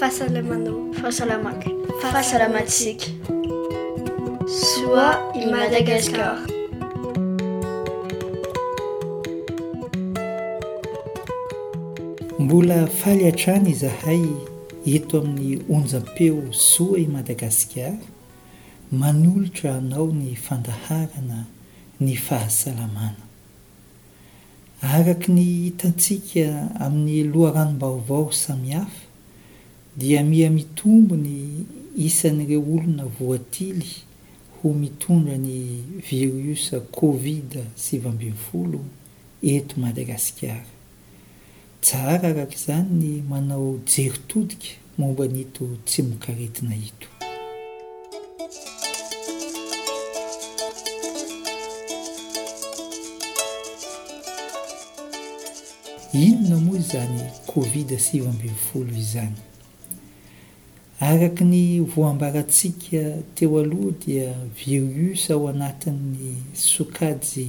Fahasalamanao. Fahasalamako. Fahasalamantsika. Soa i Madagascar. Mbola faly hatrany izahay eto amin'ny onjampeo Soa i Madagascar manolotra anao ny fandaharana ny fahasalamana. Araka ny hitantsika amin'ny loharanom-baovao samihafa dia miha mitombo ny isan'ireo olona voatily ho mitondra ny virus covid sivy ambin'ny folo eto Madagasikara. Tsara araka izany ny manao jery todika momba an'ito tsimokaretina ito. Inona moa izany Covid sivy ambin'ny folo izany? Araka ny voambarantsika teo aloha dia viriusy ao anatin'ny sokajy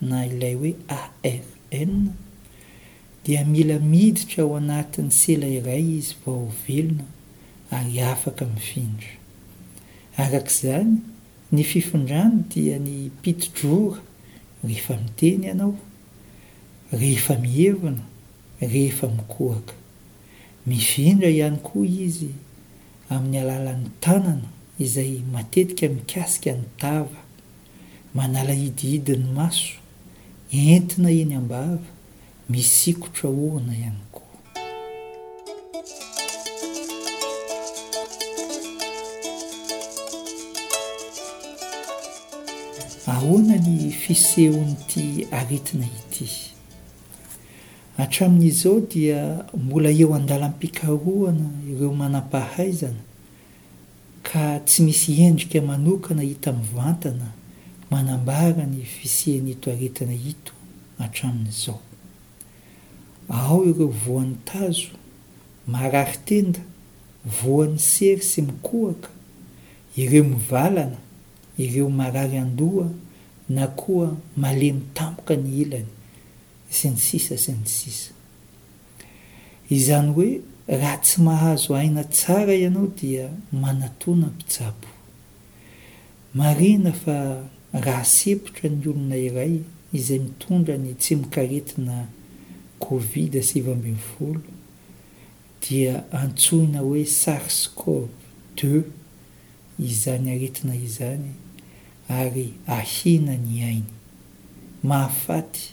na ilay hoe AFN, dia mila miditra ao anatin'ny sela iray izy vao ho velona ary afaka mifindra. Araka izany, ny fifindrany dia ny piti-drora rehefa miteny ianao, rehefa mihevona, rehefa mikohaka. Mifindra ihany koa izy amin'ny alalan'ny tanana izay matetika mikasika ny tava Manala hidihidy ny maso, entina eny am-bava, misikotra orona ihany koa. Ahoana ny fisehon'ity aretina ity? Hatramin'izao dia mbola eo an-dalam-pikarohana ireo manam-pahaizana, ka tsy misy endrika manokana hita mivantana manambara ny fisian'ito aretina ito hatramin'izao. Ao ireo voan'ny tazo, marary tenda, voan'ny sery sy mikohaka, ireo mivalana, ireo marary an-doha na koa malemy tampoka ny ilany, sy ny sisa sy ny sisa. Izany hoe raha tsy mahazo aina tsara ianao dia manatona mpitsabo. Marihina fa raha sempotra ny olona iray izay mitondra ny tsimok'aretina covid sivy ambin'ny folo dia antsoina hoe sars cov deux izany aretina izany ary ahina ny ainy. Mahafaty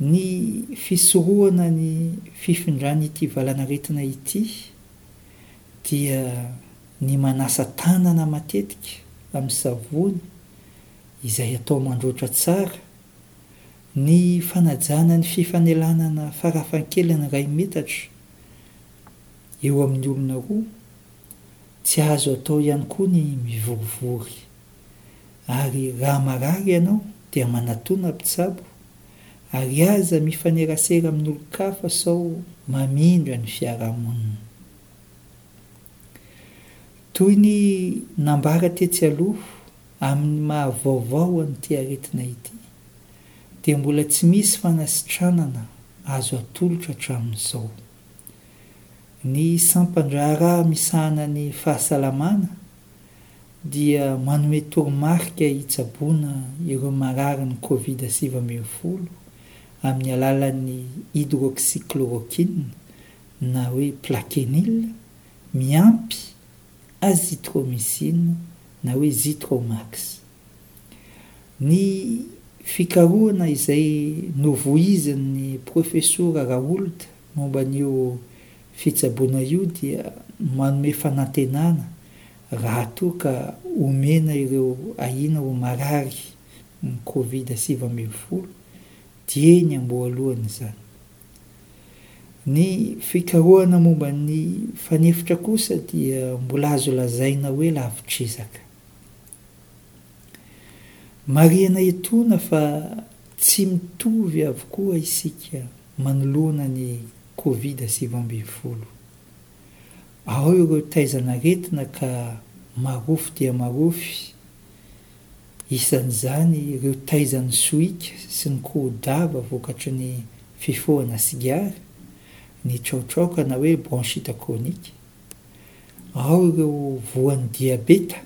Ny fisorohana ny fifindran'ity valanaretina ity dia ny manasa tanana matetika amin'ny savony izay atao mandroatra tsara, ny fanajana ny fifanelanana farafankeliny iray metatra eo amin'ny olona roa, tsy azo atao ihany koa ny mivorivory ary raha marary ianao dia manatona mpitsabo ary aza mifanerasera amin'olon-kafa sao mamindra ny fiarahamonina. Toy ny nambara tetsy aloha amin'ny maha vaovao an'ity aretina ity dia mbola tsy misy fanasitranana azo atolotra hatramin'izao. Ny sampan-draharaha misahana ny fahasalamana dia manome toromarika hitsaboana ireo mararin'ny Covid sivy ambin'ny folo amin'ny alalan'ny hydroxychloroquine na hoe Plaquenil miampy Azithromycine na hoe Zithromax. Ny fikarohana izay novoizin'ny Profesora Raoult momba an'io fitsaboana io dia manome fanantenana Raha toa ka omena ireo ahiana ho marary ny Covid sivy ambin'ny folo dia eny am-boalohany izany. Ny fikarohana momba ny fanefitra kosa dia mbola azo lazaina hoe lavitr'ezaka. Marihana etoana fa tsy mitovy avokoa isika manoloana ny Covid sivy ambin'ny folo. ao ireo taizan'aretina ka marofo dia marofy, isan'izany ireo taizan'ny sohika sy ny koho-dava vokatry ny fifohana sigara, ny traotraoka na hoe bronchite chronique, ao ireo voan'ny diabeta,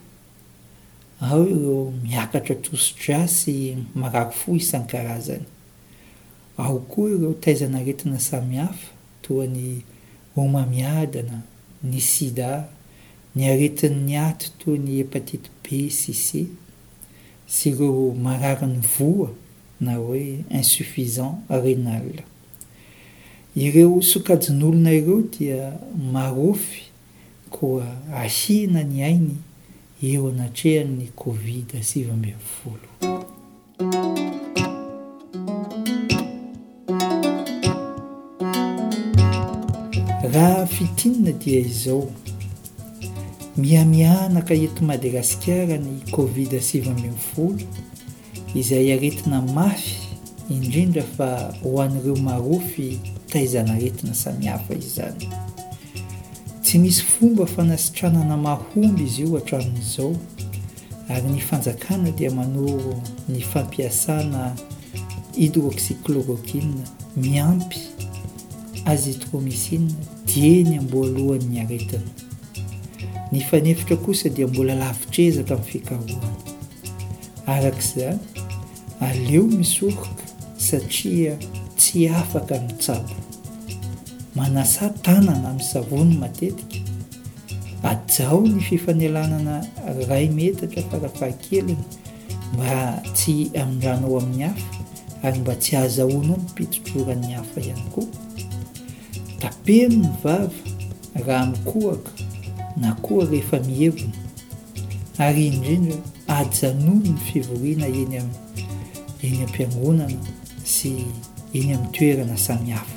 ao ireo miakatra tosi-drà sy marary fo isan-karazany. Ao koa ireo taizan'aretina samihafa toa ny homamiadana, ny sida, ny aretin'ny aty toy ny hepatite B sy C, sy ireo mararin'ny voa na hoe insuffisant rénal. Ireo sokajin'olona ireo dia marofy koa ahina ny ainy eo anatrehan'ny Covid sivy ambin'ny folo. Raha fintinina dia izao, mihamihanaka eto Madagasikara ny Covid sivy ambin'ny folo izay aretina mafy indrindra fa ho an'ireo marofy taizan'aretina samihafa izany. Tsy misy fomba fanasitranana mahomby izy io hatramin'izao Ary ny fanjakana dia manoro ny fampiasana hydroxychloroquine miampy azithromycine dieny amboalohan'ny aretina. Ny fanefitra kosa dia mbola lavitr'ezaka ny fikarohana. Araka izany, aleo misoroka satria tsy afaka ny tsabo. Manasà tanana amin'ny savony matetika. Bajao ny fifanelanana iray metatra farafahakeliny mba tsy hamindrana ao amin'ny hafa ary mba tsy hahazahoanao ny mpitotsoran'ny hafa ihany koa. Tapeno ny vava raha mikohaka na koa rehefa mihevona ary indrindra ajanony ny fivoriana eny amin'ny eny am-piangonana sy eny amin'ny toerana samihafa.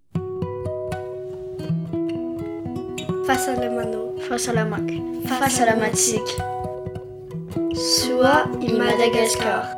Fahasalamanao. Fahasalamako. Fahasalamantsika. Soa i Madagascar.